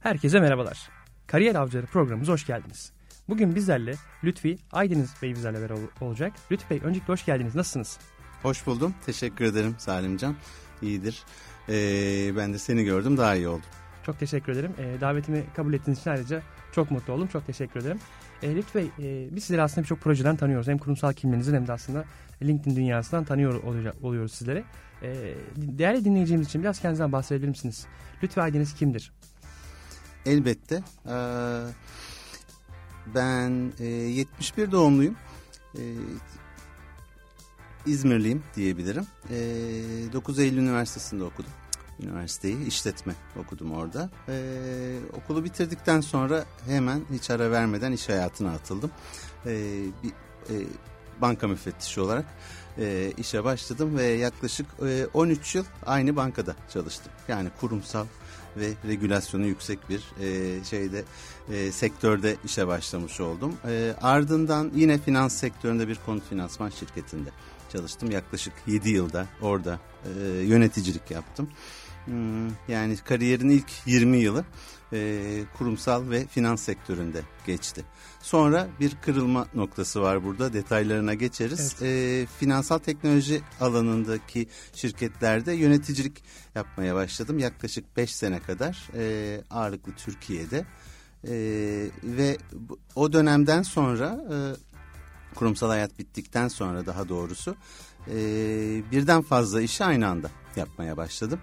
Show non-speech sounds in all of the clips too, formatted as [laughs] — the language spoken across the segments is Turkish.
Herkese merhabalar. Kariyer Avcıları programımıza hoş geldiniz. Bugün bizlerle Lütfi Aydeniz Bey bizlerle beraber olacak. Lütfi Bey öncelikle hoş geldiniz. Nasılsınız? Hoş buldum. Teşekkür ederim Salimcan. İyidir. Ee, ben de seni gördüm daha iyi oldum. Çok teşekkür ederim. Ee, davetimi kabul ettiğiniz için ayrıca çok mutlu oldum. Çok teşekkür ederim. Ee, Lütfi Bey e, biz sizleri aslında birçok projeden tanıyoruz. Hem kurumsal kimliğinizin hem de aslında LinkedIn dünyasından tanıyor oluyoruz sizleri. Ee, değerli dinleyicimiz için biraz kendinizden bahsedebilir misiniz? Lütfi Aydeniz kimdir? Elbette. Ee, ben e, 71 doğumluyum. E, İzmirliyim diyebilirim. E, 9 Eylül Üniversitesi'nde okudum. Üniversiteyi işletme okudum orada. E, okulu bitirdikten sonra hemen hiç ara vermeden iş hayatına atıldım. E, bir e, banka müfettişi olarak e, işe başladım ve yaklaşık e, 13 yıl aynı bankada çalıştım. Yani kurumsal ve regülasyonu yüksek bir e, şeyde e, sektörde işe başlamış oldum. E, ardından yine finans sektöründe bir konut finansman şirketinde çalıştım. Yaklaşık 7 yılda orada e, yöneticilik yaptım. Hmm, yani kariyerin ilk 20 yılı e, kurumsal ve finans sektöründe geçti. Sonra bir kırılma noktası var burada detaylarına geçeriz. Evet. E, finansal teknoloji alanındaki şirketlerde yöneticilik yapmaya başladım. Yaklaşık 5 sene kadar e, ağırlıklı Türkiye'de. E, ve o dönemden sonra e, kurumsal hayat bittikten sonra daha doğrusu e, birden fazla işi aynı anda yapmaya başladım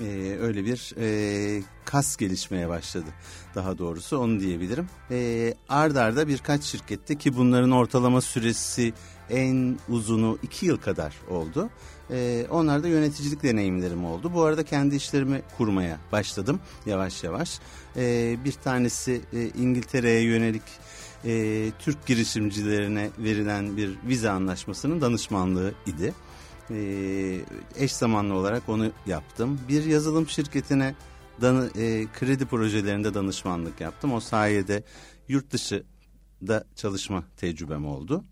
e, öyle bir e, kas gelişmeye başladı daha doğrusu onu diyebilirim. E, ard arda birkaç şirkette ki bunların ortalama süresi en uzunu iki yıl kadar oldu. E, onlarda yöneticilik deneyimlerim oldu. Bu arada kendi işlerimi kurmaya başladım yavaş yavaş. E, bir tanesi e, İngiltere'ye yönelik e, Türk girişimcilerine verilen bir vize anlaşmasının danışmanlığı idi eş zamanlı olarak onu yaptım. Bir yazılım şirketine danı, e, kredi projelerinde danışmanlık yaptım. O sayede yurt dışı da çalışma tecrübem oldu.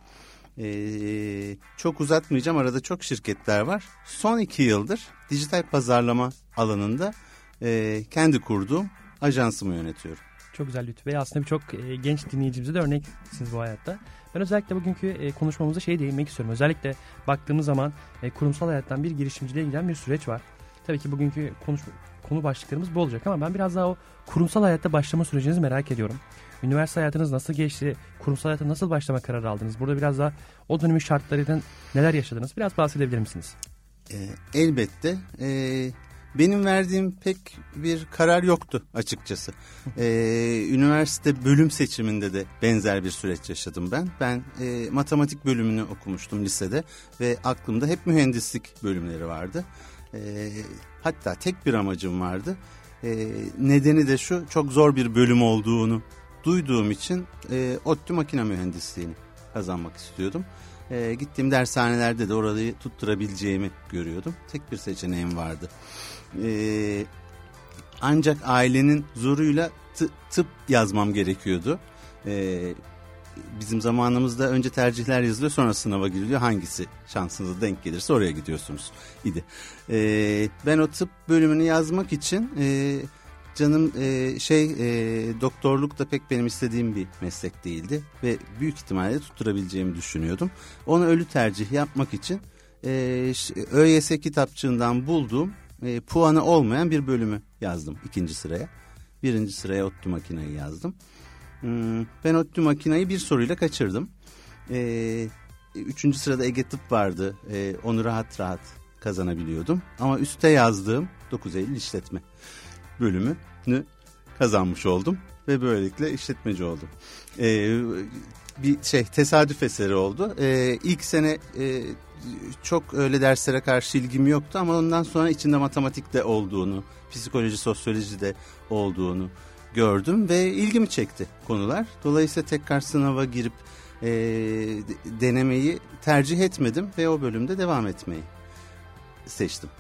Ee, çok uzatmayacağım arada çok şirketler var. Son iki yıldır dijital pazarlama alanında e, kendi kurduğum ajansımı yönetiyorum. Çok güzel Lütfü Bey. Aslında birçok e, genç dinleyicimize de örneksiniz bu hayatta. Ben özellikle bugünkü e, konuşmamızda şey değinmek istiyorum. Özellikle baktığımız zaman e, kurumsal hayattan bir girişimciliğe giden bir süreç var. Tabii ki bugünkü konuş, konu başlıklarımız bu olacak ama ben biraz daha o kurumsal hayatta başlama sürecinizi merak ediyorum. Üniversite hayatınız nasıl geçti? Kurumsal hayata nasıl başlama kararı aldınız? Burada biraz daha o dönemin şartlarından neler yaşadınız? Biraz bahsedebilir misiniz? E, elbette. E, benim verdiğim pek bir karar yoktu açıkçası. [laughs] Ee, üniversite bölüm seçiminde de benzer bir süreç yaşadım ben. Ben e, matematik bölümünü okumuştum lisede ve aklımda hep mühendislik bölümleri vardı. E, hatta tek bir amacım vardı. E, nedeni de şu çok zor bir bölüm olduğunu duyduğum için e, ODTÜ makine mühendisliğini kazanmak istiyordum. E, gittiğim dershanelerde de orayı tutturabileceğimi görüyordum. Tek bir seçeneğim vardı. E, ancak ailenin zoruyla tıp yazmam gerekiyordu. E, bizim zamanımızda önce tercihler yazılıyor sonra sınava giriliyor. Hangisi şansınıza denk gelirse oraya gidiyorsunuz idi. E, ben o tıp bölümünü yazmak için e, canım e, şey e, doktorluk da pek benim istediğim bir meslek değildi. Ve büyük ihtimalle tutturabileceğimi düşünüyordum. Onu ölü tercih yapmak için e, ÖYS kitapçığından bulduğum e, puanı olmayan bir bölümü yazdım ikinci sıraya. Birinci sıraya ODTÜ makinayı yazdım. Hmm, ben ODTÜ makinayı bir soruyla kaçırdım. E, üçüncü sırada Ege Tıp vardı. E, onu rahat rahat kazanabiliyordum. Ama üste yazdığım 9 Eylül işletme bölümünü kazanmış oldum. Ve böylelikle işletmeci oldum. E, bir şey tesadüf eseri oldu. E, ilk sene e, çok öyle derslere karşı ilgim yoktu ama ondan sonra içinde matematik de olduğunu, psikoloji, sosyoloji de olduğunu gördüm ve ilgimi çekti konular. Dolayısıyla tekrar sınava girip e, denemeyi tercih etmedim ve o bölümde devam etmeyi seçtim.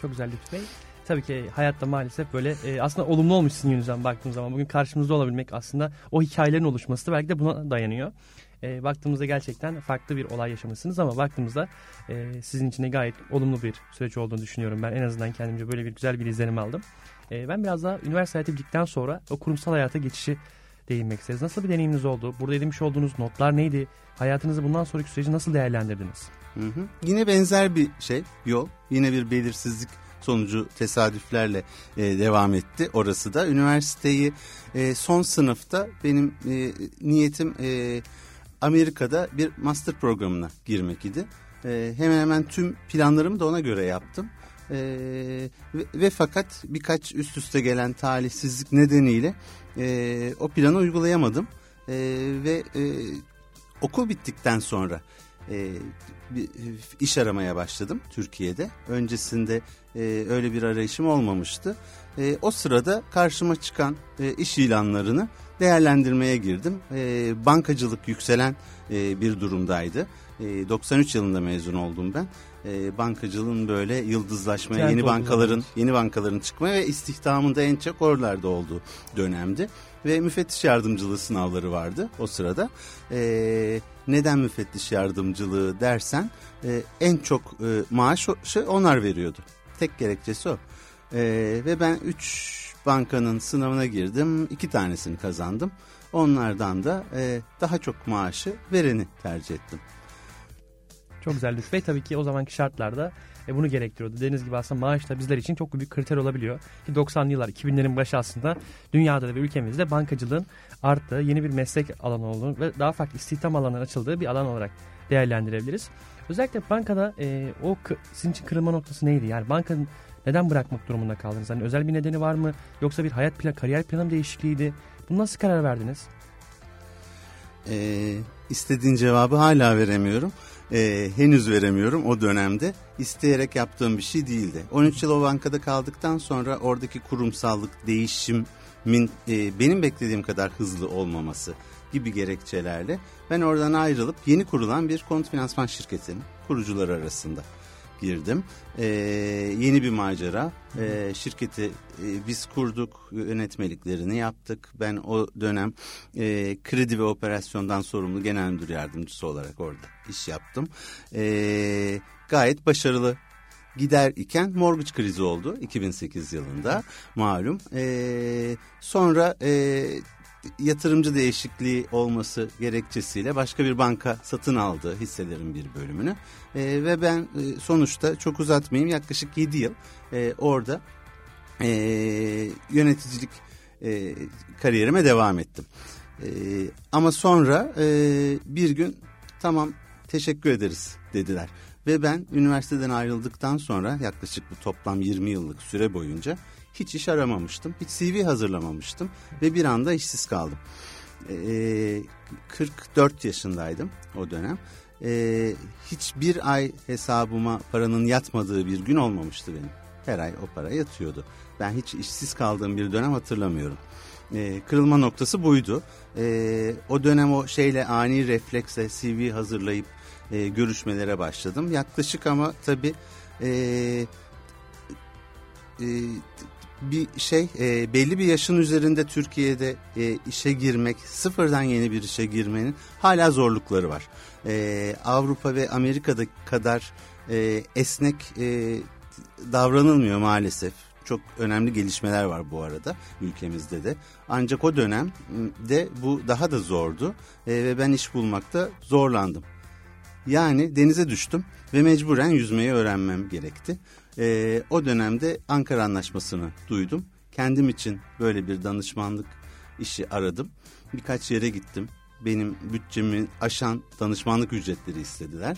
Çok güzel Lütfü Bey. Tabii ki hayatta maalesef böyle e, aslında olumlu olmuş sizin yönünüzden baktığım zaman. Bugün karşımızda olabilmek aslında o hikayelerin oluşması da belki de buna dayanıyor. E, baktığımızda gerçekten farklı bir olay yaşamışsınız ama baktığımızda e, sizin için de gayet olumlu bir süreç olduğunu düşünüyorum. Ben en azından kendimce böyle bir güzel bir izlenim aldım. E, ben biraz daha üniversite hayatı bittikten sonra o kurumsal hayata geçişi değinmek isteriz. Nasıl bir deneyiminiz oldu? Burada edinmiş olduğunuz notlar neydi? Hayatınızı bundan sonraki süreci nasıl değerlendirdiniz? Hı hı. Yine benzer bir şey, yol. Yine bir belirsizlik sonucu tesadüflerle e, devam etti. Orası da üniversiteyi e, son sınıfta benim e, niyetim e, Amerika'da bir master programına girmek idi. E, hemen hemen tüm planlarımı da ona göre yaptım. E, ve, ve fakat birkaç üst üste gelen talihsizlik nedeniyle e, o planı uygulayamadım. E, ve e, okul bittikten sonra e, bir iş aramaya başladım Türkiye'de. Öncesinde e, öyle bir arayışım olmamıştı. E, o sırada karşıma çıkan e, iş ilanlarını değerlendirmeye girdim. E, bankacılık yükselen e, bir durumdaydı. E, 93 yılında mezun oldum ben. E, bankacılığın böyle yıldızlaşmaya, Trend yeni bankaların, yeni bankaların çıkmaya ve istihdamın da en çok oralarda olduğu dönemdi ve müfettiş yardımcılığı sınavları vardı o sırada. E, neden müfettiş yardımcılığı dersen e, en çok e, maaş şey, onlar veriyordu. Tek gerekçesi o. E, ve ben 3 bankanın sınavına girdim. iki tanesini kazandım. Onlardan da e, daha çok maaşı vereni tercih ettim. Çok güzel ve tabii ki o zamanki şartlarda e, bunu gerektiriyordu. Dediğiniz gibi aslında maaş da bizler için çok büyük kriter olabiliyor. Ki 90'lı yıllar 2000'lerin başı aslında dünyada ve ülkemizde bankacılığın arttığı yeni bir meslek alanı olduğunu ve daha farklı istihdam alanları açıldığı bir alan olarak değerlendirebiliriz. Özellikle bankada e, o sizin için kırılma noktası neydi? Yani bankanın neden bırakmak durumunda kaldınız? Hani özel bir nedeni var mı? Yoksa bir hayat plan, kariyer planım değişikliğiydi? Bunu nasıl karar verdiniz? Ee, istediğin cevabı hala veremiyorum e, henüz veremiyorum o dönemde. isteyerek yaptığım bir şey değildi. 13 yıl o bankada kaldıktan sonra oradaki kurumsallık, değişimin e, benim beklediğim kadar hızlı olmaması gibi gerekçelerle ben oradan ayrılıp yeni kurulan bir konut finansman şirketinin kurucuları arasında girdim. E, yeni bir macera. E, şirketi e, biz kurduk, yönetmeliklerini yaptık. Ben o dönem e, kredi ve operasyondan sorumlu genel müdür yardımcısı olarak orada iş yaptım. E, gayet başarılı gider iken mortgage krizi oldu 2008 yılında malum. E, sonra e, yatırımcı değişikliği olması gerekçesiyle başka bir banka satın aldı hisselerin bir bölümünü. E, ve ben e, sonuçta çok uzatmayayım yaklaşık 7 yıl e, orada e, yöneticilik e, kariyerime devam ettim. E, ama sonra e, bir gün tamam teşekkür ederiz dediler. Ve ben üniversiteden ayrıldıktan sonra yaklaşık bu toplam 20 yıllık süre boyunca hiç iş aramamıştım. Hiç CV hazırlamamıştım ve bir anda işsiz kaldım. Ee, 44 yaşındaydım o dönem. Ee, hiçbir ay hesabıma paranın yatmadığı bir gün olmamıştı benim. Her ay o para yatıyordu. Ben hiç işsiz kaldığım bir dönem hatırlamıyorum. Ee, kırılma noktası buydu. Ee, o dönem o şeyle ani refleksle CV hazırlayıp e, görüşmelere başladım. Yaklaşık ama tabii e, e, bir şey e, belli bir yaşın üzerinde Türkiye'de e, işe girmek sıfırdan yeni bir işe girmenin hala zorlukları var. E, Avrupa ve Amerika'da kadar e, esnek e, davranılmıyor maalesef. Çok önemli gelişmeler var bu arada ülkemizde de. Ancak o dönemde bu daha da zordu e, ve ben iş bulmakta zorlandım. Yani denize düştüm ve mecburen yüzmeyi öğrenmem gerekti. E, o dönemde Ankara Anlaşması'nı duydum. Kendim için böyle bir danışmanlık işi aradım. Birkaç yere gittim. Benim bütçemi aşan danışmanlık ücretleri istediler.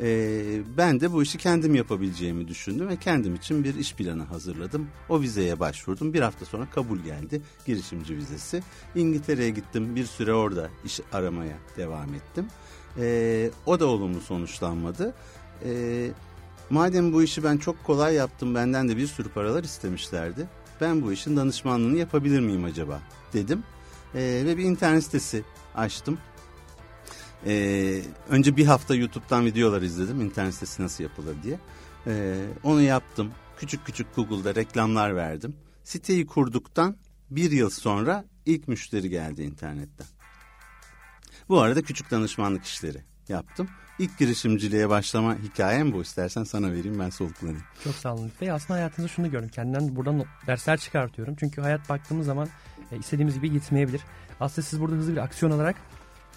Ee, ben de bu işi kendim yapabileceğimi düşündüm ve kendim için bir iş planı hazırladım. O vizeye başvurdum. Bir hafta sonra kabul geldi. Girişimci vizesi. İngiltere'ye gittim. Bir süre orada iş aramaya devam ettim. Ee, o da olumlu sonuçlanmadı. Ee, Madem bu işi ben çok kolay yaptım benden de bir sürü paralar istemişlerdi. Ben bu işin danışmanlığını yapabilir miyim acaba dedim. Ee, ve bir internet sitesi açtım. Ee, önce bir hafta YouTube'dan videolar izledim internet sitesi nasıl yapılır diye. Ee, onu yaptım. Küçük küçük Google'da reklamlar verdim. Siteyi kurduktan bir yıl sonra ilk müşteri geldi internetten. Bu arada küçük danışmanlık işleri yaptım. İlk girişimciliğe başlama hikayem bu. İstersen sana vereyim ben soluklanayım. Çok sağ olun Bey. Aslında hayatınızda şunu gördüm. Kendimden buradan dersler çıkartıyorum. Çünkü hayat baktığımız zaman e, istediğimiz gibi gitmeyebilir. Aslında siz burada hızlı bir aksiyon alarak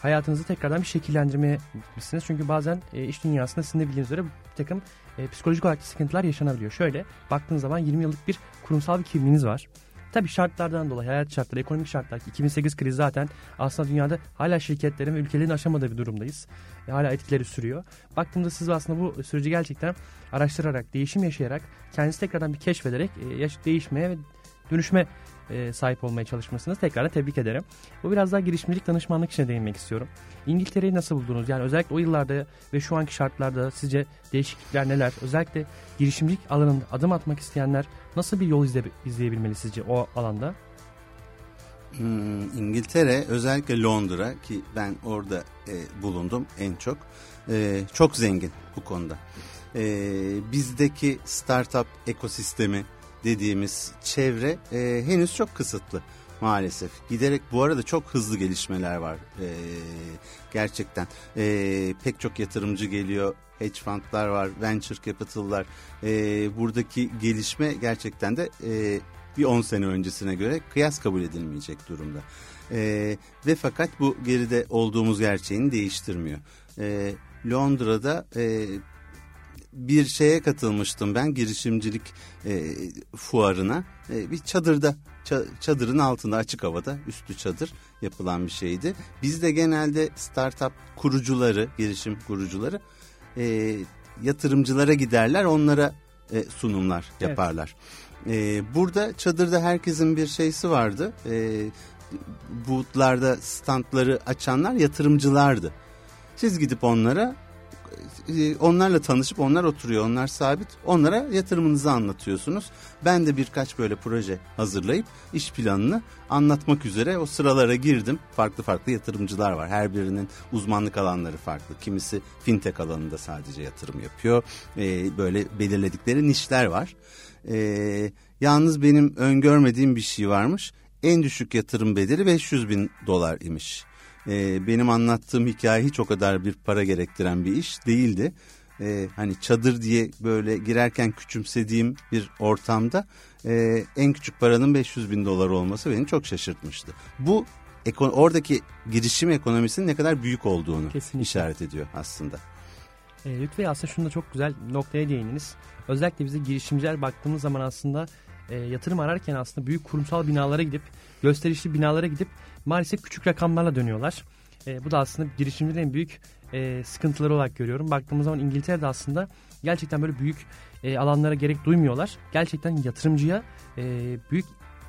hayatınızı tekrardan bir şekillendirmeye gitmişsiniz. Çünkü bazen e, iş dünyasında sizin de bildiğiniz üzere bir takım e, psikolojik olarak sıkıntılar yaşanabiliyor. Şöyle baktığınız zaman 20 yıllık bir kurumsal bir kimliğiniz var. Tabii şartlardan dolayı, hayat şartları, ekonomik şartlar, 2008 krizi zaten aslında dünyada hala şirketlerin ve ülkelerin aşamadığı bir durumdayız. E, hala etkileri sürüyor. Baktığımda siz aslında bu süreci gerçekten araştırarak, değişim yaşayarak, kendinizi tekrardan bir keşfederek e, değişmeye ve dönüşme e, sahip olmaya çalışmasınız. Tekrar tebrik ederim. Bu biraz daha girişimcilik danışmanlık işine değinmek istiyorum. İngiltere'yi nasıl buldunuz? Yani özellikle o yıllarda ve şu anki şartlarda sizce değişiklikler neler? Özellikle girişimcilik alanında adım atmak isteyenler nasıl bir yol izle, izleyebilmeli sizce o alanda? Hmm, İngiltere özellikle Londra ki ben orada e, bulundum en çok e, çok zengin bu konuda. E, bizdeki startup ekosistemi dediğimiz çevre e, henüz çok kısıtlı maalesef. Giderek bu arada çok hızlı gelişmeler var e, gerçekten. E, pek çok yatırımcı geliyor, hedge fundlar var, venture capital'lar. E, buradaki gelişme gerçekten de e, bir 10 sene öncesine göre kıyas kabul edilmeyecek durumda. E, ve fakat bu geride olduğumuz gerçeğini değiştirmiyor. E, Londra'da e, bir şeye katılmıştım ben girişimcilik e, fuarına. E, bir çadırda çadırın altında açık havada üstü çadır yapılan bir şeydi. Biz de genelde startup kurucuları, girişim kurucuları e, yatırımcılara giderler onlara e, sunumlar yaparlar. Evet. E, burada çadırda herkesin bir şeysi vardı. E, bootlarda standları açanlar yatırımcılardı. Siz gidip onlara onlarla tanışıp onlar oturuyor, onlar sabit. Onlara yatırımınızı anlatıyorsunuz. Ben de birkaç böyle proje hazırlayıp iş planını anlatmak üzere o sıralara girdim. Farklı farklı yatırımcılar var. Her birinin uzmanlık alanları farklı. Kimisi fintech alanında sadece yatırım yapıyor. Ee, böyle belirledikleri nişler var. Ee, yalnız benim öngörmediğim bir şey varmış. En düşük yatırım bedeli 500 bin dolar imiş e, benim anlattığım hikaye hiç o kadar bir para gerektiren bir iş değildi. E, hani çadır diye böyle girerken küçümsediğim bir ortamda e, en küçük paranın 500 bin dolar olması beni çok şaşırtmıştı. Bu oradaki girişim ekonomisinin ne kadar büyük olduğunu Kesinlikle. işaret ediyor aslında. E, Lütfü aslında şunda çok güzel noktaya değindiniz. Özellikle bize girişimciler baktığımız zaman aslında e, yatırım ararken aslında büyük kurumsal binalara gidip gösterişli binalara gidip maalesef küçük rakamlarla dönüyorlar. E, bu da aslında girişimcilerin en büyük e, sıkıntıları olarak görüyorum. Baktığımız zaman İngiltere'de aslında gerçekten böyle büyük e, alanlara gerek duymuyorlar. Gerçekten yatırımcıya e, büyük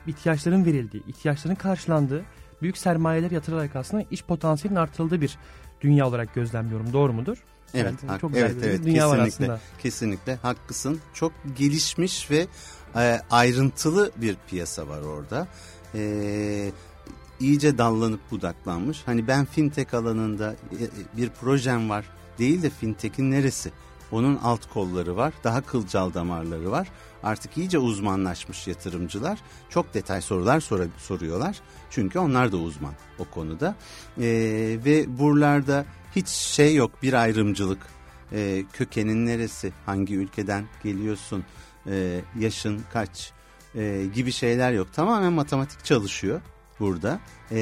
ihtiyaçların verildiği, ihtiyaçların karşılandığı, büyük sermayeler yatırılarak aslında iş potansiyelinin artırıldığı bir dünya olarak gözlemliyorum. Doğru mudur? Evet, yani, çok güzel evet, bir evet, dünya kesinlikle, var aslında. Kesinlikle haklısın. Çok gelişmiş ve e, ayrıntılı bir piyasa var orada. E, iyice dallanıp budaklanmış. Hani ben fintech alanında e, e, bir projem var değil de fintech'in neresi? Onun alt kolları var, daha kılcal damarları var. Artık iyice uzmanlaşmış yatırımcılar çok detay sorular sor soruyorlar. Çünkü onlar da uzman o konuda. Ee, ve buralarda hiç şey yok bir ayrımcılık. Ee, kökenin neresi, hangi ülkeden geliyorsun, ee, yaşın kaç e, gibi şeyler yok. Tamamen matematik çalışıyor burada e,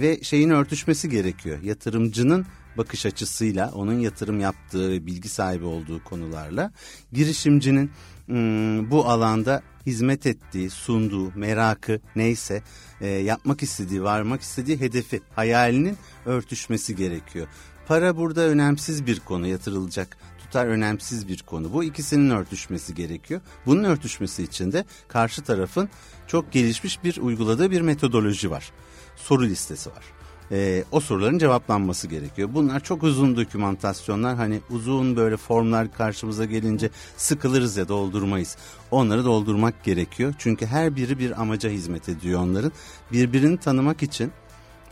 ve şeyin örtüşmesi gerekiyor. Yatırımcının bakış açısıyla onun yatırım yaptığı bilgi sahibi olduğu konularla girişimcinin ım, bu alanda hizmet ettiği, sunduğu, merakı neyse e, yapmak istediği, varmak istediği hedefi, hayalinin örtüşmesi gerekiyor. Para burada önemsiz bir konu yatırılacak tutar önemsiz bir konu. Bu ikisinin örtüşmesi gerekiyor. Bunun örtüşmesi için de karşı tarafın çok gelişmiş bir uyguladığı bir metodoloji var. Soru listesi var. Ee, o soruların cevaplanması gerekiyor. Bunlar çok uzun dokümantasyonlar. Hani uzun böyle formlar karşımıza gelince sıkılırız ya doldurmayız. Onları doldurmak gerekiyor. Çünkü her biri bir amaca hizmet ediyor onların. Birbirini tanımak için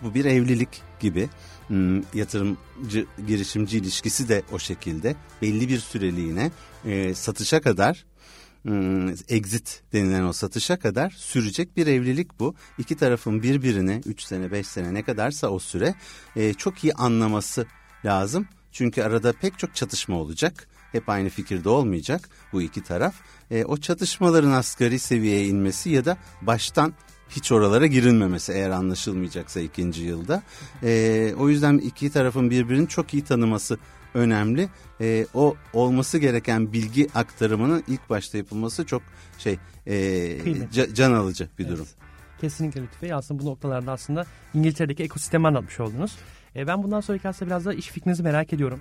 bu bir evlilik gibi Hmm, yatırımcı girişimci ilişkisi de o şekilde belli bir süreliğine e, satışa kadar exit denilen o satışa kadar sürecek bir evlilik bu. İki tarafın birbirini 3 sene 5 sene ne kadarsa o süre e, çok iyi anlaması lazım. Çünkü arada pek çok çatışma olacak. Hep aynı fikirde olmayacak bu iki taraf. E, o çatışmaların asgari seviyeye inmesi ya da baştan hiç oralara girilmemesi eğer anlaşılmayacaksa ikinci yılda. E, o yüzden iki tarafın birbirini çok iyi tanıması önemli. E, o olması gereken bilgi aktarımının ilk başta yapılması çok şey e, can alıcı bir evet. durum. Kesinlikle Lütfü Bey. Aslında bu noktalarda aslında İngiltere'deki ekosistemi anlatmış oldunuz. E, ben bundan sonraki aslında biraz da iş fikrinizi merak ediyorum.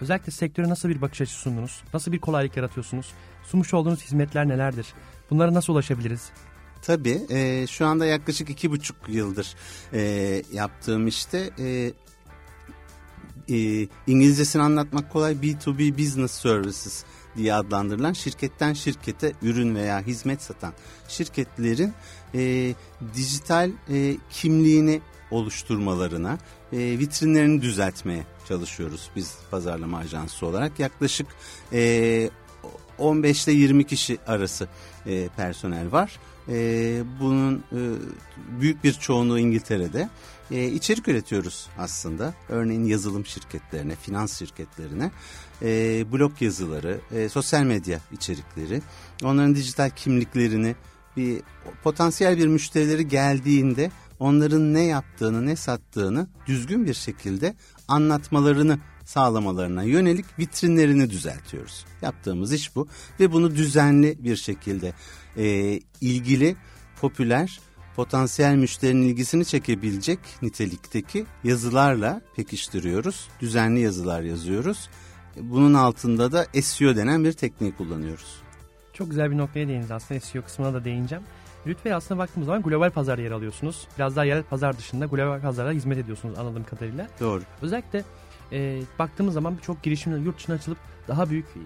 Özellikle sektöre nasıl bir bakış açısı sundunuz? Nasıl bir kolaylık yaratıyorsunuz? Sunmuş olduğunuz hizmetler nelerdir? Bunlara nasıl ulaşabiliriz? Tabii e, şu anda yaklaşık iki buçuk yıldır e, yaptığım işte e, e, İngilizcesini anlatmak kolay B2B Business Services diye adlandırılan şirketten şirkete ürün veya hizmet satan şirketlerin e, dijital e, kimliğini oluşturmalarına, e, vitrinlerini düzeltmeye çalışıyoruz biz pazarlama ajansı olarak. Yaklaşık e, 15 ile 20 kişi arası e, personel var. E, bunun e, büyük bir çoğunluğu İngiltere'de. E, içerik üretiyoruz aslında. Örneğin yazılım şirketlerine, finans şirketlerine e, blog yazıları, e, sosyal medya içerikleri, onların dijital kimliklerini bir potansiyel bir müşterileri geldiğinde onların ne yaptığını, ne sattığını düzgün bir şekilde anlatmalarını sağlamalarına yönelik vitrinlerini düzeltiyoruz. Yaptığımız iş bu ve bunu düzenli bir şekilde e, ilgili, popüler, potansiyel müşterinin ilgisini çekebilecek nitelikteki yazılarla pekiştiriyoruz. Düzenli yazılar yazıyoruz. Bunun altında da SEO denen bir tekniği kullanıyoruz. Çok güzel bir noktaya değindiniz aslında SEO kısmına da değineceğim. Lütfen aslında baktığımız zaman global pazar yer alıyorsunuz. Biraz daha yerel pazar dışında global pazara hizmet ediyorsunuz anladığım kadarıyla. Doğru. Özellikle e, baktığımız zaman birçok girişimler yurt dışına açılıp daha büyük e,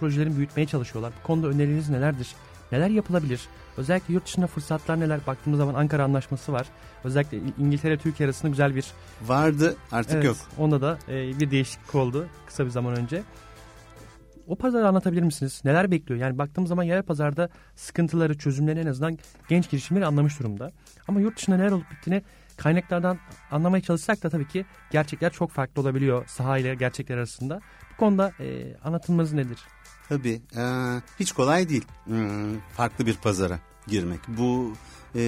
projelerin büyütmeye çalışıyorlar. Bu konuda önerileriniz nelerdir? Neler yapılabilir? Özellikle yurt dışında fırsatlar neler? Baktığımız zaman Ankara Anlaşması var. Özellikle İngiltere Türkiye arasında güzel bir... Vardı artık evet, yok. Onda da e, bir değişiklik oldu kısa bir zaman önce. O pazarı anlatabilir misiniz? Neler bekliyor? Yani baktığımız zaman yerel pazarda sıkıntıları, çözümlerini en azından genç girişimleri anlamış durumda. Ama yurt dışında neler olup bittiğini kaynaklardan anlamaya çalışsak da tabii ki gerçekler çok farklı olabiliyor saha ile gerçekler arasında. Bu konuda e, anlatılmanız nedir? Tabii e, hiç kolay değil hmm, farklı bir pazara girmek. Bu e,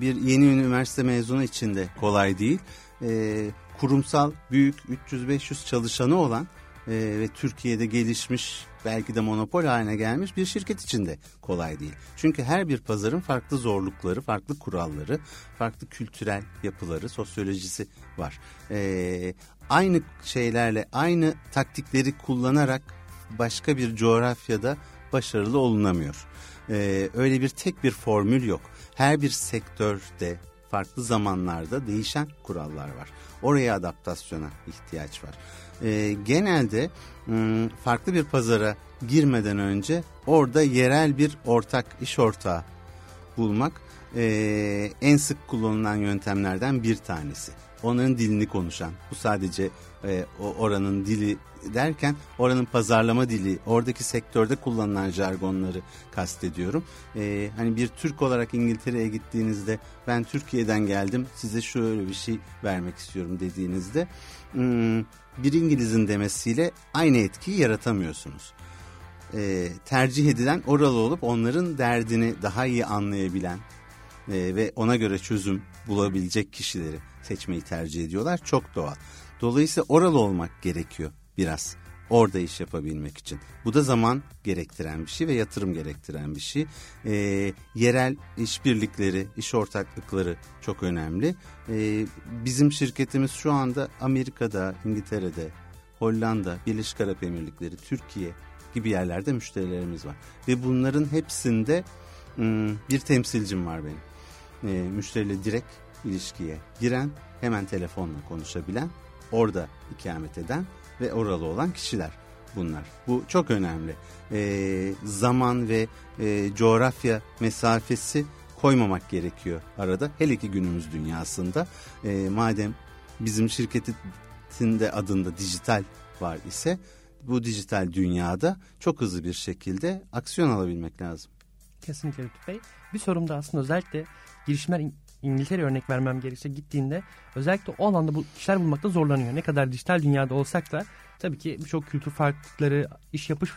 bir yeni üniversite mezunu için de kolay değil. E, kurumsal büyük 300-500 çalışanı olan e, ve Türkiye'de gelişmiş belki de monopol haline gelmiş bir şirket için de kolay değil. Çünkü her bir pazarın farklı zorlukları, farklı kuralları, farklı kültürel yapıları, sosyolojisi var. E, aynı şeylerle, aynı taktikleri kullanarak başka bir coğrafyada başarılı olunamıyor. E, öyle bir tek bir formül yok. Her bir sektörde farklı zamanlarda değişen kurallar var. Oraya adaptasyona ihtiyaç var e, genelde m, farklı bir pazara girmeden önce orada yerel bir ortak iş ortağı bulmak e, en sık kullanılan yöntemlerden bir tanesi. Onların dilini konuşan, bu sadece e, oranın dili derken oranın pazarlama dili, oradaki sektörde kullanılan jargonları kastediyorum. E, hani bir Türk olarak İngiltere'ye gittiğinizde ben Türkiye'den geldim size şöyle bir şey vermek istiyorum dediğinizde hmm, bir İngiliz'in demesiyle aynı etkiyi yaratamıyorsunuz. E, tercih edilen oralı olup onların derdini daha iyi anlayabilen e, ve ona göre çözüm bulabilecek kişileri seçmeyi tercih ediyorlar. Çok doğal. Dolayısıyla oralı olmak gerekiyor biraz orada iş yapabilmek için. Bu da zaman gerektiren bir şey ve yatırım gerektiren bir şey. E, yerel işbirlikleri, iş ortaklıkları çok önemli. E, bizim şirketimiz şu anda Amerika'da, İngiltere'de, Hollanda, Birleşik Arap Emirlikleri, Türkiye gibi yerlerde müşterilerimiz var. Ve bunların hepsinde ım, bir temsilcim var benim. E, müşteriyle direkt ilişkiye giren, hemen telefonla konuşabilen, orada ikamet eden ve oralı olan kişiler bunlar. Bu çok önemli. E, zaman ve e, coğrafya mesafesi koymamak gerekiyor arada. Hele ki günümüz dünyasında. E, madem bizim şirketin de adında dijital var ise bu dijital dünyada çok hızlı bir şekilde aksiyon alabilmek lazım. Kesinlikle Lütfü Bey. Bir sorum da aslında özellikle girişimler İngiltere örnek vermem gerekirse gittiğinde özellikle o alanda bu kişiler bulmakta zorlanıyor. Ne kadar dijital dünyada olsak da tabii ki birçok kültür farklılıkları, iş yapış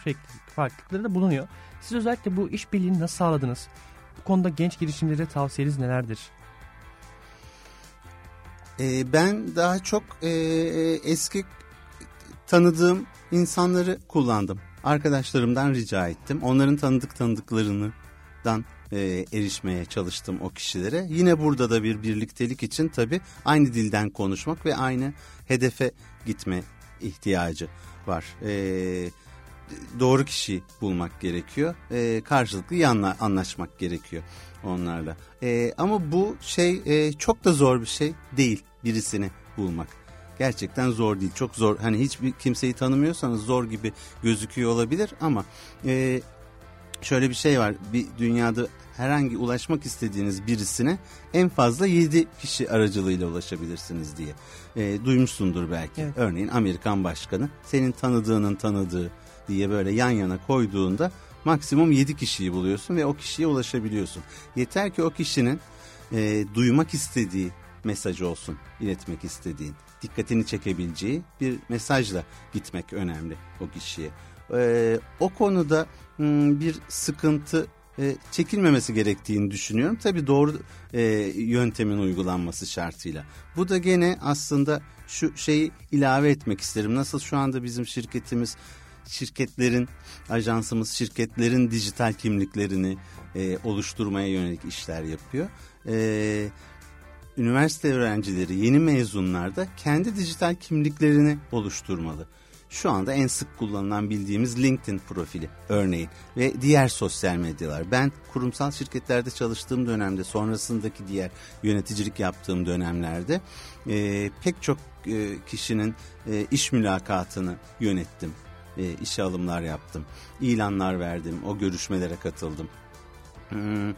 farklılıkları da bulunuyor. Siz özellikle bu işbirliğini nasıl sağladınız? Bu konuda genç girişimcilere tavsiyeniz nelerdir? Ee, ben daha çok e, eski tanıdığım insanları kullandım. Arkadaşlarımdan rica ettim. Onların tanıdık tanıdıklarından e, erişmeye çalıştım o kişilere. Yine burada da bir birliktelik için tabii aynı dilden konuşmak ve aynı hedefe gitme ihtiyacı var. E, doğru kişiyi bulmak gerekiyor. E, karşılıklı iyi anla, anlaşmak gerekiyor onlarla. E, ama bu şey e, çok da zor bir şey değil birisini bulmak. Gerçekten zor değil. Çok zor. Hani hiçbir kimseyi tanımıyorsanız zor gibi gözüküyor olabilir ama e, şöyle bir şey var. Bir dünyada herhangi ulaşmak istediğiniz birisine en fazla 7 kişi aracılığıyla ulaşabilirsiniz diye. E, duymuşsundur belki. Evet. Örneğin Amerikan başkanı senin tanıdığının tanıdığı diye böyle yan yana koyduğunda maksimum 7 kişiyi buluyorsun ve o kişiye ulaşabiliyorsun. Yeter ki o kişinin e, duymak istediği mesajı olsun, iletmek istediğin, dikkatini çekebileceği bir mesajla gitmek önemli o kişiye. E, o konuda m, bir sıkıntı e, çekilmemesi gerektiğini düşünüyorum. Tabii doğru e, yöntemin uygulanması şartıyla. Bu da gene aslında şu şeyi ilave etmek isterim. Nasıl şu anda bizim şirketimiz şirketlerin, ajansımız şirketlerin dijital kimliklerini e, oluşturmaya yönelik işler yapıyor. E, üniversite öğrencileri, yeni mezunlar da kendi dijital kimliklerini oluşturmalı şu anda en sık kullanılan bildiğimiz LinkedIn profili örneğin ve diğer sosyal medyalar. Ben kurumsal şirketlerde çalıştığım dönemde sonrasındaki diğer yöneticilik yaptığım dönemlerde e, pek çok e, kişinin e, iş mülakatını yönettim. E, işe alımlar yaptım. ilanlar verdim. O görüşmelere katıldım. Hmm,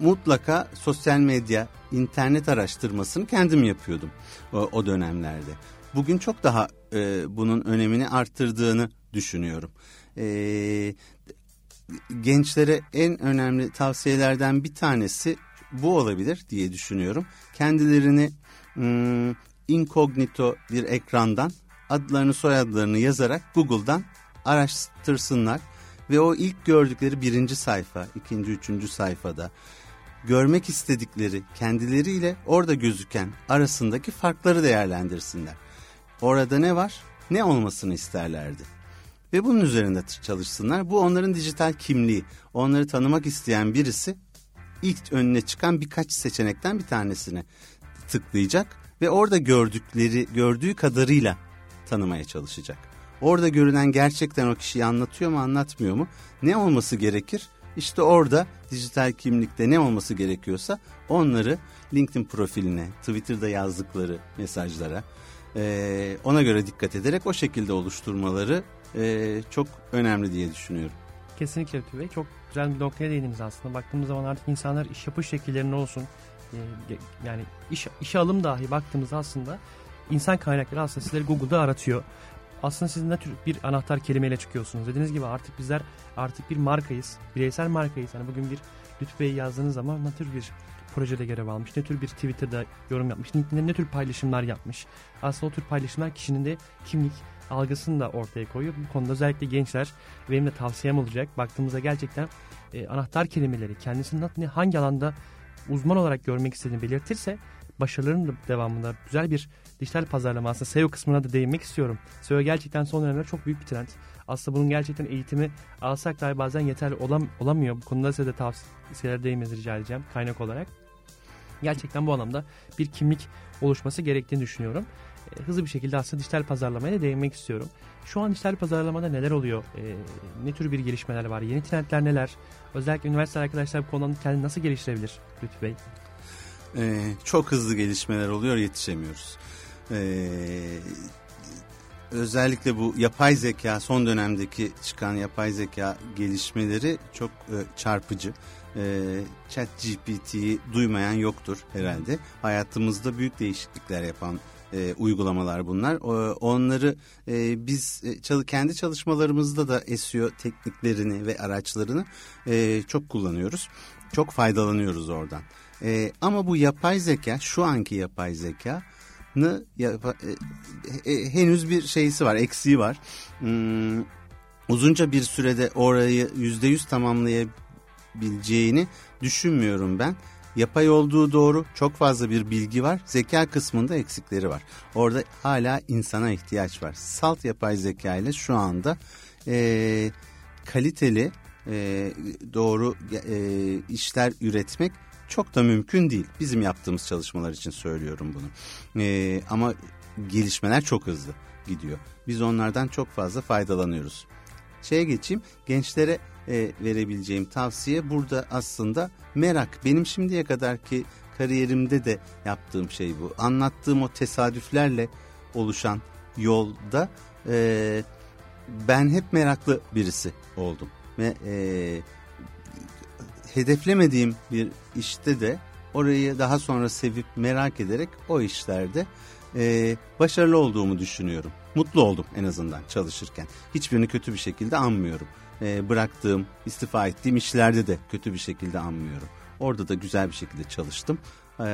mutlaka sosyal medya, internet araştırmasını kendim yapıyordum o, o dönemlerde bugün çok daha e, bunun önemini arttırdığını düşünüyorum. E, gençlere en önemli tavsiyelerden bir tanesi bu olabilir diye düşünüyorum. Kendilerini hmm, incognito bir ekrandan adlarını soyadlarını yazarak Google'dan araştırsınlar ve o ilk gördükleri birinci sayfa, ikinci, üçüncü sayfada görmek istedikleri kendileriyle orada gözüken arasındaki farkları değerlendirsinler. Orada ne var? Ne olmasını isterlerdi? Ve bunun üzerinde çalışsınlar. Bu onların dijital kimliği. Onları tanımak isteyen birisi ilk önüne çıkan birkaç seçenekten bir tanesine tıklayacak ve orada gördükleri, gördüğü kadarıyla tanımaya çalışacak. Orada görünen gerçekten o kişiyi anlatıyor mu, anlatmıyor mu? Ne olması gerekir? İşte orada dijital kimlikte ne olması gerekiyorsa onları LinkedIn profiline, Twitter'da yazdıkları mesajlara, e, ona göre dikkat ederek o şekilde oluşturmaları e, çok önemli diye düşünüyorum. Kesinlikle Lütfü. Çok güzel bir noktaya değindiniz aslında. Baktığımız zaman artık insanlar iş yapış şekillerinin olsun e, yani iş, işe alım dahi baktığımızda aslında insan kaynakları aslında sizleri Google'da aratıyor. Aslında siz ne tür bir anahtar kelimeyle çıkıyorsunuz. Dediğiniz gibi artık bizler artık bir markayız. Bireysel markayız. Hani bugün bir Lütfü Bey yazdığınız zaman ne tür bir projede görev almış, ne tür bir Twitter'da yorum yapmış, LinkedIn'de ne tür paylaşımlar yapmış. Aslında o tür paylaşımlar kişinin de kimlik algısını da ortaya koyuyor. Bu konuda özellikle gençler benim de tavsiyem olacak. Baktığımızda gerçekten e, anahtar kelimeleri kendisini hangi alanda uzman olarak görmek istediğini belirtirse başarıların da devamında güzel bir dijital pazarlama aslında SEO kısmına da değinmek istiyorum. SEO gerçekten son dönemde çok büyük bir trend. Aslında bunun gerçekten eğitimi alsak dahi bazen yeterli olam, olamıyor. Bu konuda size de tavsiyeler değinmenizi rica edeceğim kaynak olarak. Gerçekten bu anlamda bir kimlik oluşması gerektiğini düşünüyorum. E, hızlı bir şekilde aslında dijital pazarlamaya da değinmek istiyorum. Şu an dijital pazarlamada neler oluyor? E, ne tür bir gelişmeler var? Yeni trendler neler? Özellikle üniversite arkadaşlar bu konuda kendini nasıl geliştirebilir Lütfü Bey? Ee, çok hızlı gelişmeler oluyor yetişemiyoruz. Ee, özellikle bu yapay zeka son dönemdeki çıkan yapay zeka gelişmeleri çok e, çarpıcı e, chat GPT'yi duymayan yoktur herhalde. Hayatımızda büyük değişiklikler yapan e, uygulamalar bunlar. E, onları e, biz e, çalı, kendi çalışmalarımızda da SEO tekniklerini ve araçlarını e, çok kullanıyoruz. Çok faydalanıyoruz oradan. E, ama bu yapay zeka, şu anki yapay zeka e, e, henüz bir şeysi var, eksiği var. Hmm, uzunca bir sürede orayı yüzde yüz tamamlayabileceğini düşünmüyorum ben. Yapay olduğu doğru çok fazla bir bilgi var. Zeka kısmında eksikleri var. Orada hala insana ihtiyaç var. Salt yapay zeka ile şu anda e, kaliteli e, doğru e, işler üretmek çok da mümkün değil. Bizim yaptığımız çalışmalar için söylüyorum bunu. E, ama gelişmeler çok hızlı gidiyor. Biz onlardan çok fazla faydalanıyoruz. Şeye geçeyim gençlere e, verebileceğim tavsiye burada aslında merak. Benim şimdiye kadarki kariyerimde de yaptığım şey bu. Anlattığım o tesadüflerle oluşan yolda e, ben hep meraklı birisi oldum. Ve e, hedeflemediğim bir işte de orayı daha sonra sevip merak ederek o işlerde e, başarılı olduğumu düşünüyorum. Mutlu oldum en azından çalışırken. Hiçbirini kötü bir şekilde anmıyorum. E, bıraktığım, istifa ettiğim işlerde de kötü bir şekilde anmıyorum. Orada da güzel bir şekilde çalıştım. E,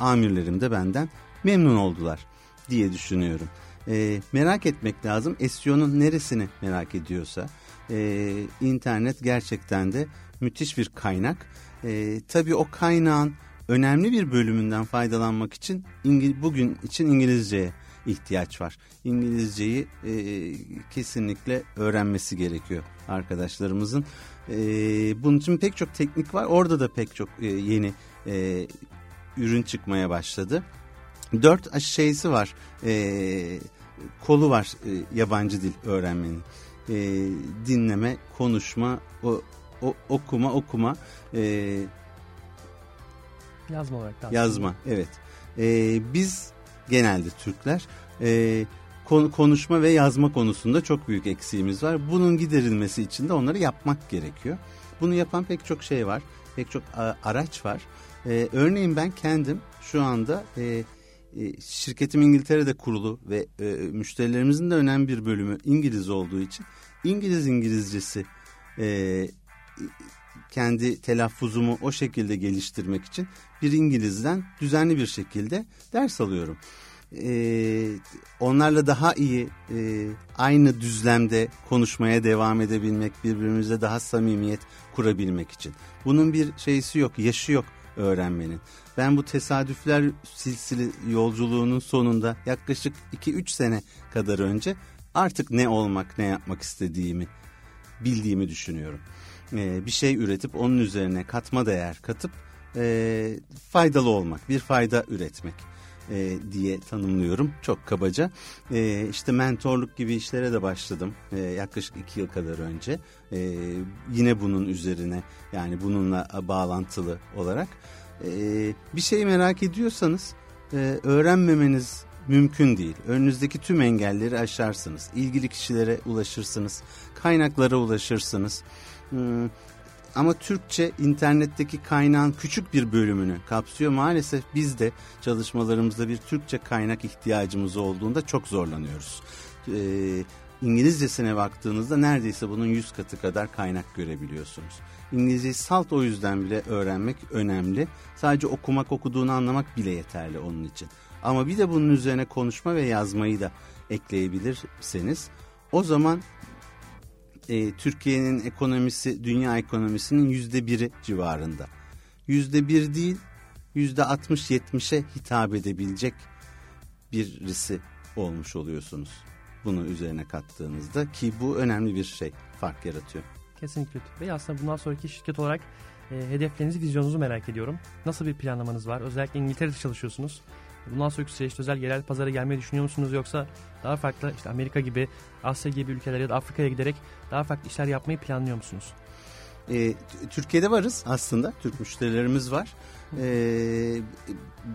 amirlerim de benden memnun oldular diye düşünüyorum. E, merak etmek lazım. SEO'nun neresini merak ediyorsa. E, internet gerçekten de müthiş bir kaynak. E, tabii o kaynağın önemli bir bölümünden faydalanmak için İngil bugün için İngilizceye ihtiyaç var. İngilizceyi e, kesinlikle öğrenmesi gerekiyor arkadaşlarımızın. E, bunun için pek çok teknik var. Orada da pek çok e, yeni e, ürün çıkmaya başladı. Dört şeysi var. E, kolu var e, yabancı dil öğrenmenin. E, dinleme, konuşma, o, o, okuma, okuma. E, yazma olarak. Yazma, evet. E, biz genelde Türkler e, konuşma ve yazma konusunda çok büyük eksiğimiz var. Bunun giderilmesi için de onları yapmak gerekiyor. Bunu yapan pek çok şey var, pek çok araç var. E, örneğin ben kendim şu anda e, e, şirketim İngiltere'de kurulu ve e, müşterilerimizin de önemli bir bölümü İngiliz olduğu için İngiliz İngilizcesi e, kendi telaffuzumu o şekilde geliştirmek için bir İngilizden düzenli bir şekilde ders alıyorum. Ee, onlarla daha iyi e, aynı düzlemde konuşmaya devam edebilmek, birbirimize daha samimiyet kurabilmek için. Bunun bir şeysi yok, yaşı yok öğrenmenin. Ben bu tesadüfler silsili yolculuğunun sonunda yaklaşık 2-3 sene kadar önce artık ne olmak, ne yapmak istediğimi bildiğimi düşünüyorum. Ee, bir şey üretip onun üzerine katma değer katıp e, faydalı olmak, bir fayda üretmek e, diye tanımlıyorum çok kabaca. E, işte mentorluk gibi işlere de başladım e, yaklaşık iki yıl kadar önce. E, yine bunun üzerine yani bununla bağlantılı olarak. E, bir şeyi merak ediyorsanız e, öğrenmemeniz mümkün değil. Önünüzdeki tüm engelleri aşarsınız. İlgili kişilere ulaşırsınız. Kaynaklara ulaşırsınız. Hmm, ama Türkçe internetteki kaynağın küçük bir bölümünü kapsıyor. Maalesef biz de çalışmalarımızda bir Türkçe kaynak ihtiyacımız olduğunda çok zorlanıyoruz. Ee, İngilizcesine baktığınızda neredeyse bunun yüz katı kadar kaynak görebiliyorsunuz. İngilizceyi salt o yüzden bile öğrenmek önemli. Sadece okumak okuduğunu anlamak bile yeterli onun için. Ama bir de bunun üzerine konuşma ve yazmayı da ekleyebilirseniz o zaman e, Türkiye'nin ekonomisi dünya ekonomisinin yüzde biri civarında. Yüzde bir değil yüzde altmış yetmişe hitap edebilecek birisi olmuş oluyorsunuz. Bunu üzerine kattığınızda ki bu önemli bir şey fark yaratıyor. Kesinlikle Bey aslında bundan sonraki şirket olarak e, hedeflerinizi, vizyonunuzu merak ediyorum. Nasıl bir planlamanız var? Özellikle İngiltere'de çalışıyorsunuz. Bundan sonraki süreçte özel yerel pazara gelmeyi düşünüyor musunuz yoksa daha farklı işte Amerika gibi Asya gibi ülkelere ya da Afrika'ya giderek daha farklı işler yapmayı planlıyor musunuz? E, Türkiye'de varız aslında. Türk müşterilerimiz var. E,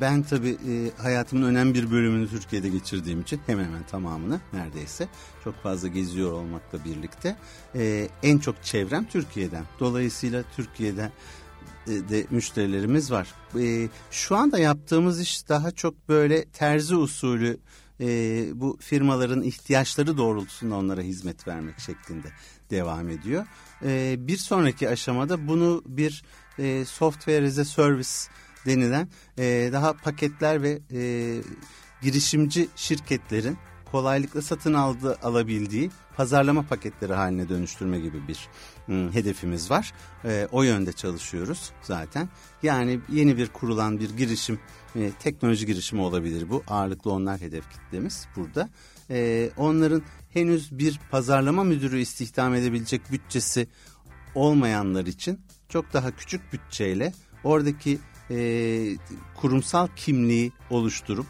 ben tabii e, hayatımın önemli bir bölümünü Türkiye'de geçirdiğim için hemen hemen tamamını neredeyse çok fazla geziyor olmakla birlikte e, en çok çevrem Türkiye'den. Dolayısıyla Türkiye'de de müşterilerimiz var. E, şu anda yaptığımız iş daha çok böyle terzi usulü e, bu firmaların ihtiyaçları doğrultusunda onlara hizmet vermek şeklinde devam ediyor. E, bir sonraki aşamada bunu bir e, software as a service denilen e, daha paketler ve e, girişimci şirketlerin kolaylıkla satın aldı, alabildiği pazarlama paketleri haline dönüştürme gibi bir hedefimiz var. E, o yönde çalışıyoruz zaten. Yani yeni bir kurulan bir girişim, e, teknoloji girişimi olabilir bu. Ağırlıklı onlar hedef kitlemiz burada. E, onların henüz bir pazarlama müdürü istihdam edebilecek bütçesi olmayanlar için çok daha küçük bütçeyle oradaki e, kurumsal kimliği oluşturup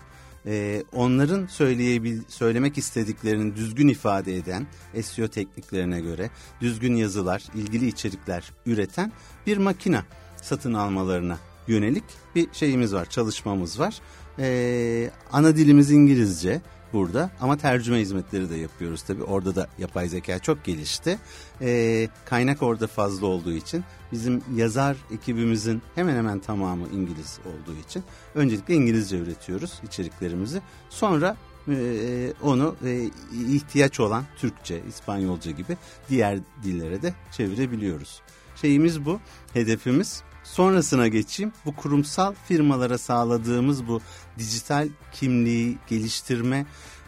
e, onların söyleyebil söylemek istediklerini düzgün ifade eden SEO tekniklerine göre düzgün yazılar, ilgili içerikler üreten bir makina satın almalarına yönelik bir şeyimiz var, çalışmamız var. E, ana dilimiz İngilizce burada. Ama tercüme hizmetleri de yapıyoruz tabi orada da yapay zeka çok gelişti. E, kaynak orada fazla olduğu için bizim yazar ekibimizin hemen hemen tamamı İngiliz olduğu için öncelikle İngilizce üretiyoruz içeriklerimizi. Sonra e, onu e, ihtiyaç olan Türkçe, İspanyolca gibi diğer dillere de çevirebiliyoruz. Şeyimiz bu, hedefimiz Sonrasına geçeyim. Bu kurumsal firmalara sağladığımız bu dijital kimliği geliştirme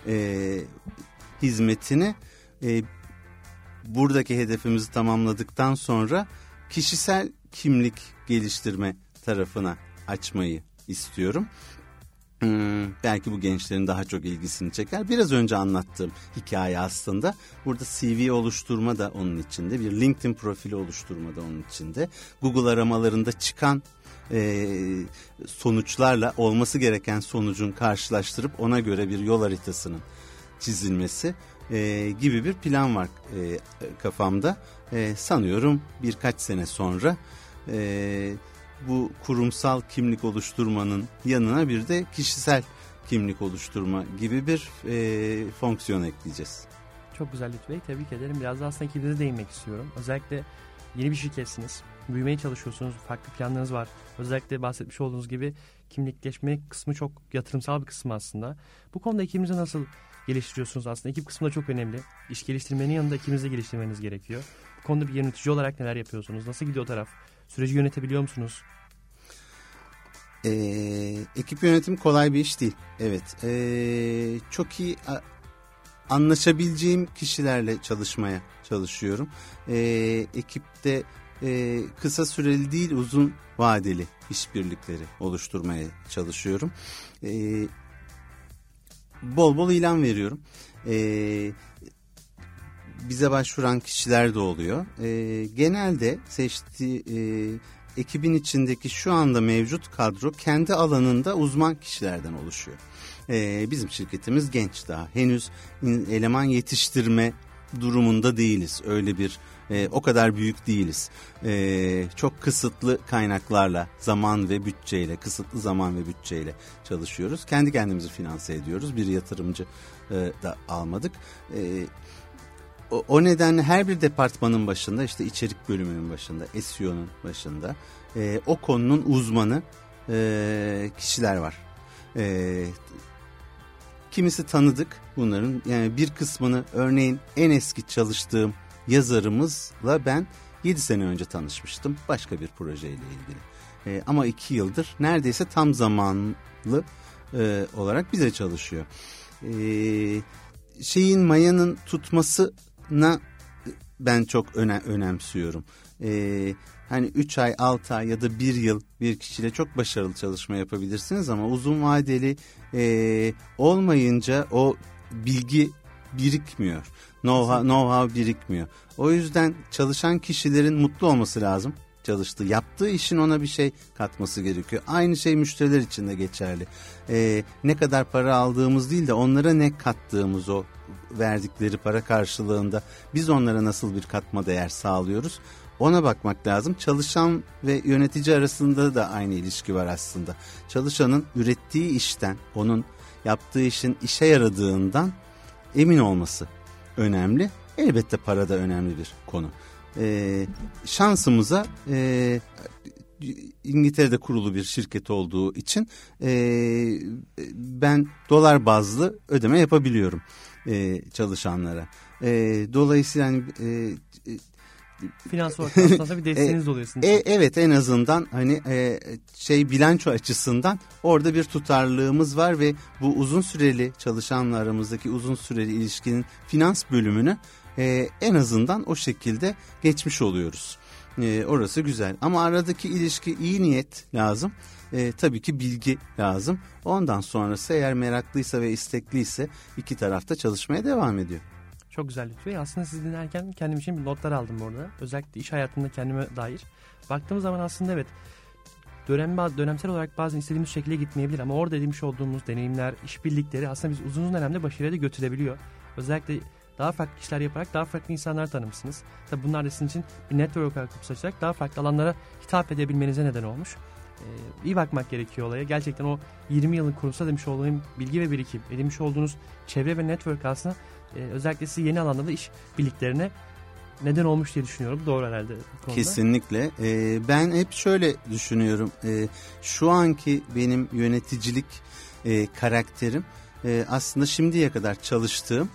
e, hizmetini e, buradaki hedefimizi tamamladıktan sonra kişisel kimlik geliştirme tarafına açmayı istiyorum. Hmm, belki bu gençlerin daha çok ilgisini çeker. Biraz önce anlattığım hikaye aslında. Burada CV oluşturma da onun içinde. Bir LinkedIn profili oluşturma da onun içinde. Google aramalarında çıkan e, sonuçlarla olması gereken sonucun karşılaştırıp ona göre bir yol haritasının çizilmesi e, gibi bir plan var e, kafamda. E, sanıyorum birkaç sene sonra... E, bu kurumsal kimlik oluşturmanın yanına bir de kişisel kimlik oluşturma gibi bir e, fonksiyon ekleyeceğiz. Çok güzel Lütfü Bey. Tebrik ederim. Biraz da aslında ikinize değinmek istiyorum. Özellikle yeni bir şirketsiniz. Büyümeye çalışıyorsunuz. Farklı planlarınız var. Özellikle bahsetmiş olduğunuz gibi kimlikleşme kısmı çok yatırımsal bir kısmı aslında. Bu konuda ekibinizi nasıl geliştiriyorsunuz aslında? Ekip kısmı da çok önemli. İş geliştirmenin yanında ekibinizi geliştirmeniz gerekiyor. Bu konuda bir yönetici olarak neler yapıyorsunuz? Nasıl gidiyor o taraf? Süreci yönetebiliyor musunuz? Ee, ekip yönetimi kolay bir iş değil. Evet. Ee, çok iyi anlaşabileceğim kişilerle çalışmaya çalışıyorum. Ee, ekipte e, kısa süreli değil uzun vadeli işbirlikleri oluşturmaya çalışıyorum. Ee, bol bol ilan veriyorum. Ee, bize başvuran kişiler de oluyor. E, genelde seçtiği e, ekibin içindeki şu anda mevcut kadro kendi alanında uzman kişilerden oluşuyor. E, bizim şirketimiz genç daha. Henüz eleman yetiştirme durumunda değiliz. Öyle bir e, o kadar büyük değiliz. E, çok kısıtlı kaynaklarla, zaman ve bütçeyle, kısıtlı zaman ve bütçeyle çalışıyoruz. Kendi kendimizi finanse ediyoruz. Bir yatırımcı e, da almadık. E, o, nedenle her bir departmanın başında işte içerik bölümünün başında, SEO'nun başında e, o konunun uzmanı e, kişiler var. E, kimisi tanıdık bunların yani bir kısmını örneğin en eski çalıştığım yazarımızla ben 7 sene önce tanışmıştım başka bir projeyle ilgili. E, ama 2 yıldır neredeyse tam zamanlı e, olarak bize çalışıyor. E, şeyin mayanın tutması na ben çok öne, önemsiyorum. Ee, hani 3 ay 6 ay ya da 1 yıl bir kişiyle çok başarılı çalışma yapabilirsiniz ama uzun vadeli e, olmayınca o bilgi birikmiyor. Know-how, know-how birikmiyor. O yüzden çalışan kişilerin mutlu olması lazım çalıştığı, yaptığı işin ona bir şey katması gerekiyor. Aynı şey müşteriler için de geçerli. Ee, ne kadar para aldığımız değil de onlara ne kattığımız o verdikleri para karşılığında biz onlara nasıl bir katma değer sağlıyoruz ona bakmak lazım. Çalışan ve yönetici arasında da aynı ilişki var aslında. Çalışanın ürettiği işten, onun yaptığı işin işe yaradığından emin olması önemli. Elbette para da önemli bir konu. Ee, şansımıza e, İngiltere'de kurulu bir şirket olduğu için e, ben dolar bazlı ödeme yapabiliyorum e, çalışanlara. E, dolayısıyla yani, e, Finans olarak [laughs] aslında bir desteğiniz e, oluyor sizin. E, evet en azından hani e, şey bilanço açısından orada bir tutarlılığımız var ve bu uzun süreli çalışanla aramızdaki uzun süreli ilişkinin finans bölümünü e, en azından o şekilde geçmiş oluyoruz. E, orası güzel ama aradaki ilişki iyi niyet lazım. E, tabii ki bilgi lazım. Ondan sonrası eğer meraklıysa ve istekliyse iki tarafta çalışmaya devam ediyor. Çok güzel Lütfü. Aslında sizi dinlerken kendim için bir notlar aldım orada. Özellikle iş hayatında kendime dair. Baktığımız zaman aslında evet dönem, dönemsel olarak bazen istediğimiz şekilde gitmeyebilir ama orada edinmiş olduğumuz deneyimler, işbirlikleri aslında biz uzun dönemde başarıya da götürebiliyor. Özellikle daha farklı işler yaparak daha farklı insanlar tanımışsınız. Tabi bunlar da sizin için bir network olarak açarak daha farklı alanlara hitap edebilmenize neden olmuş. Ee, iyi bakmak gerekiyor olaya. Gerçekten o 20 yılın kurumsal demiş olduğum bilgi ve birikim, edinmiş olduğunuz çevre ve network aslında e, özellikle sizi yeni alanda da iş birliklerine neden olmuş diye düşünüyorum. Doğru herhalde. Kesinlikle. Ee, ben hep şöyle düşünüyorum. Ee, şu anki benim yöneticilik e, karakterim e, aslında şimdiye kadar çalıştığım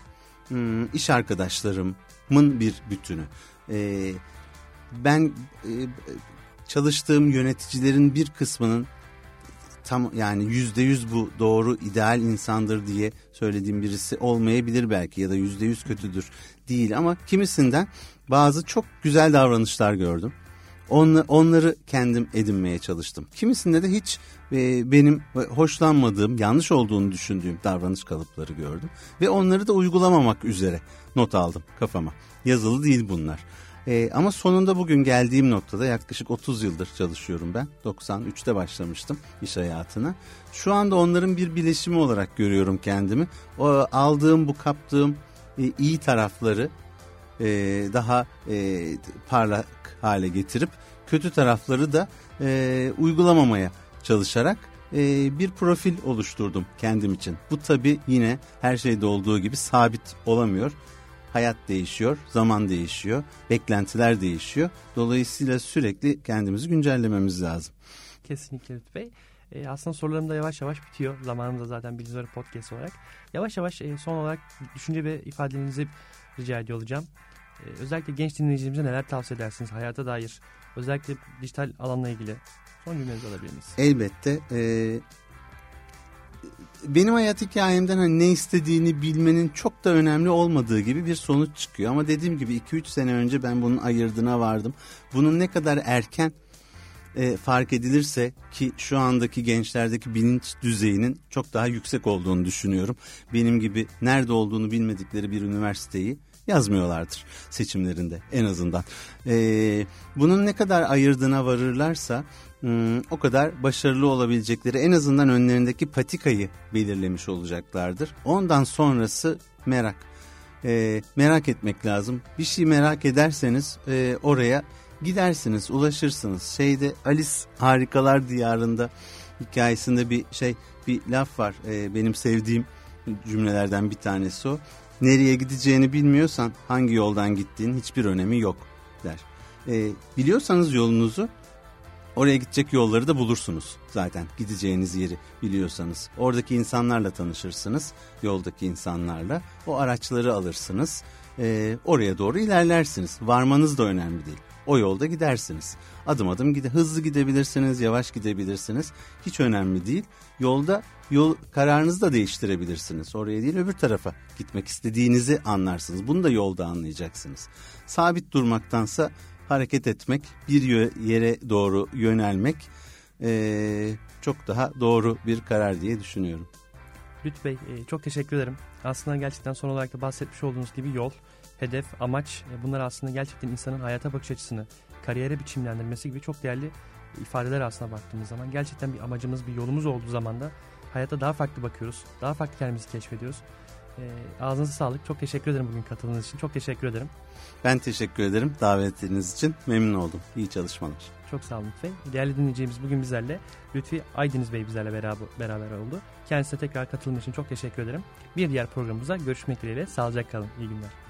iş arkadaşlarımın bir bütünü. Ee, ben e, çalıştığım yöneticilerin bir kısmının tam yani yüzde yüz bu doğru ideal insandır diye söylediğim birisi olmayabilir belki ya da yüzde yüz kötüdür değil ama kimisinden bazı çok güzel davranışlar gördüm. Onları kendim edinmeye çalıştım. Kimisinde de hiç e, benim hoşlanmadığım, yanlış olduğunu düşündüğüm davranış kalıpları gördüm. Ve onları da uygulamamak üzere not aldım kafama. Yazılı değil bunlar. E, ama sonunda bugün geldiğim noktada yaklaşık 30 yıldır çalışıyorum ben. 93'te başlamıştım iş hayatına. Şu anda onların bir bileşimi olarak görüyorum kendimi. O aldığım bu kaptığım e, iyi tarafları e, daha e, parlak hale getirip kötü tarafları da e, uygulamamaya çalışarak e, bir profil oluşturdum kendim için. Bu tabi yine her şeyde olduğu gibi sabit olamıyor hayat değişiyor, zaman değişiyor, beklentiler değişiyor. Dolayısıyla sürekli kendimizi güncellememiz lazım. Kesinlikle Lütfü Bey. E, aslında sorularım da yavaş yavaş bitiyor. Zamanım da zaten Bilgileri Podcast olarak. Yavaş yavaş e, son olarak düşünce ve ifadelerinizi rica ediyor olacağım. E, özellikle genç dinleyicilerimize neler tavsiye edersiniz hayata dair? Özellikle dijital alanla ilgili. Son cümlenizi alabilir? Elbette. E, benim hayat hikayemden hani ne istediğini bilmenin çok da önemli olmadığı gibi bir sonuç çıkıyor. Ama dediğim gibi 2-3 sene önce ben bunun ayırdığına vardım. Bunun ne kadar erken e, fark edilirse ki şu andaki gençlerdeki bilinç düzeyinin çok daha yüksek olduğunu düşünüyorum. Benim gibi nerede olduğunu bilmedikleri bir üniversiteyi yazmıyorlardır seçimlerinde en azından. E, bunun ne kadar ayırdığına varırlarsa hmm, o kadar başarılı olabilecekleri en azından önlerindeki patikayı belirlemiş olacaklardır. Ondan sonrası merak. E, merak etmek lazım. Bir şey merak ederseniz e, oraya gidersiniz, ulaşırsınız. Şeyde Alice Harikalar Diyarında hikayesinde bir şey bir laf var. E, benim sevdiğim cümlelerden bir tanesi o. Nereye gideceğini bilmiyorsan hangi yoldan gittiğin hiçbir önemi yok der. E, biliyorsanız yolunuzu Oraya gidecek yolları da bulursunuz zaten gideceğiniz yeri biliyorsanız. Oradaki insanlarla tanışırsınız, yoldaki insanlarla. O araçları alırsınız, e, oraya doğru ilerlersiniz. Varmanız da önemli değil. O yolda gidersiniz. Adım adım gide hızlı gidebilirsiniz, yavaş gidebilirsiniz. Hiç önemli değil. Yolda yol kararınızı da değiştirebilirsiniz. Oraya değil öbür tarafa gitmek istediğinizi anlarsınız. Bunu da yolda anlayacaksınız. Sabit durmaktansa hareket etmek, bir yere doğru yönelmek e, çok daha doğru bir karar diye düşünüyorum. Lütfü Bey çok teşekkür ederim. Aslında gerçekten son olarak da bahsetmiş olduğunuz gibi yol, hedef, amaç e, bunlar aslında gerçekten insanın hayata bakış açısını, kariyere biçimlendirmesi gibi çok değerli ifadeler aslında baktığımız zaman. Gerçekten bir amacımız, bir yolumuz olduğu zaman da hayata daha farklı bakıyoruz. Daha farklı kendimizi keşfediyoruz. E, ağzınıza sağlık. Çok teşekkür ederim bugün katıldığınız için. Çok teşekkür ederim. Ben teşekkür ederim davetiniz için. Memnun oldum. İyi çalışmalar. Çok sağ olun Lütfi. Değerli dinleyeceğimiz bugün bizlerle Lütfi Aydeniz Bey bizlerle beraber, beraber oldu. Kendisine tekrar katılım için çok teşekkür ederim. Bir diğer programımıza görüşmek dileğiyle. Sağlıcakla kalın. İyi günler.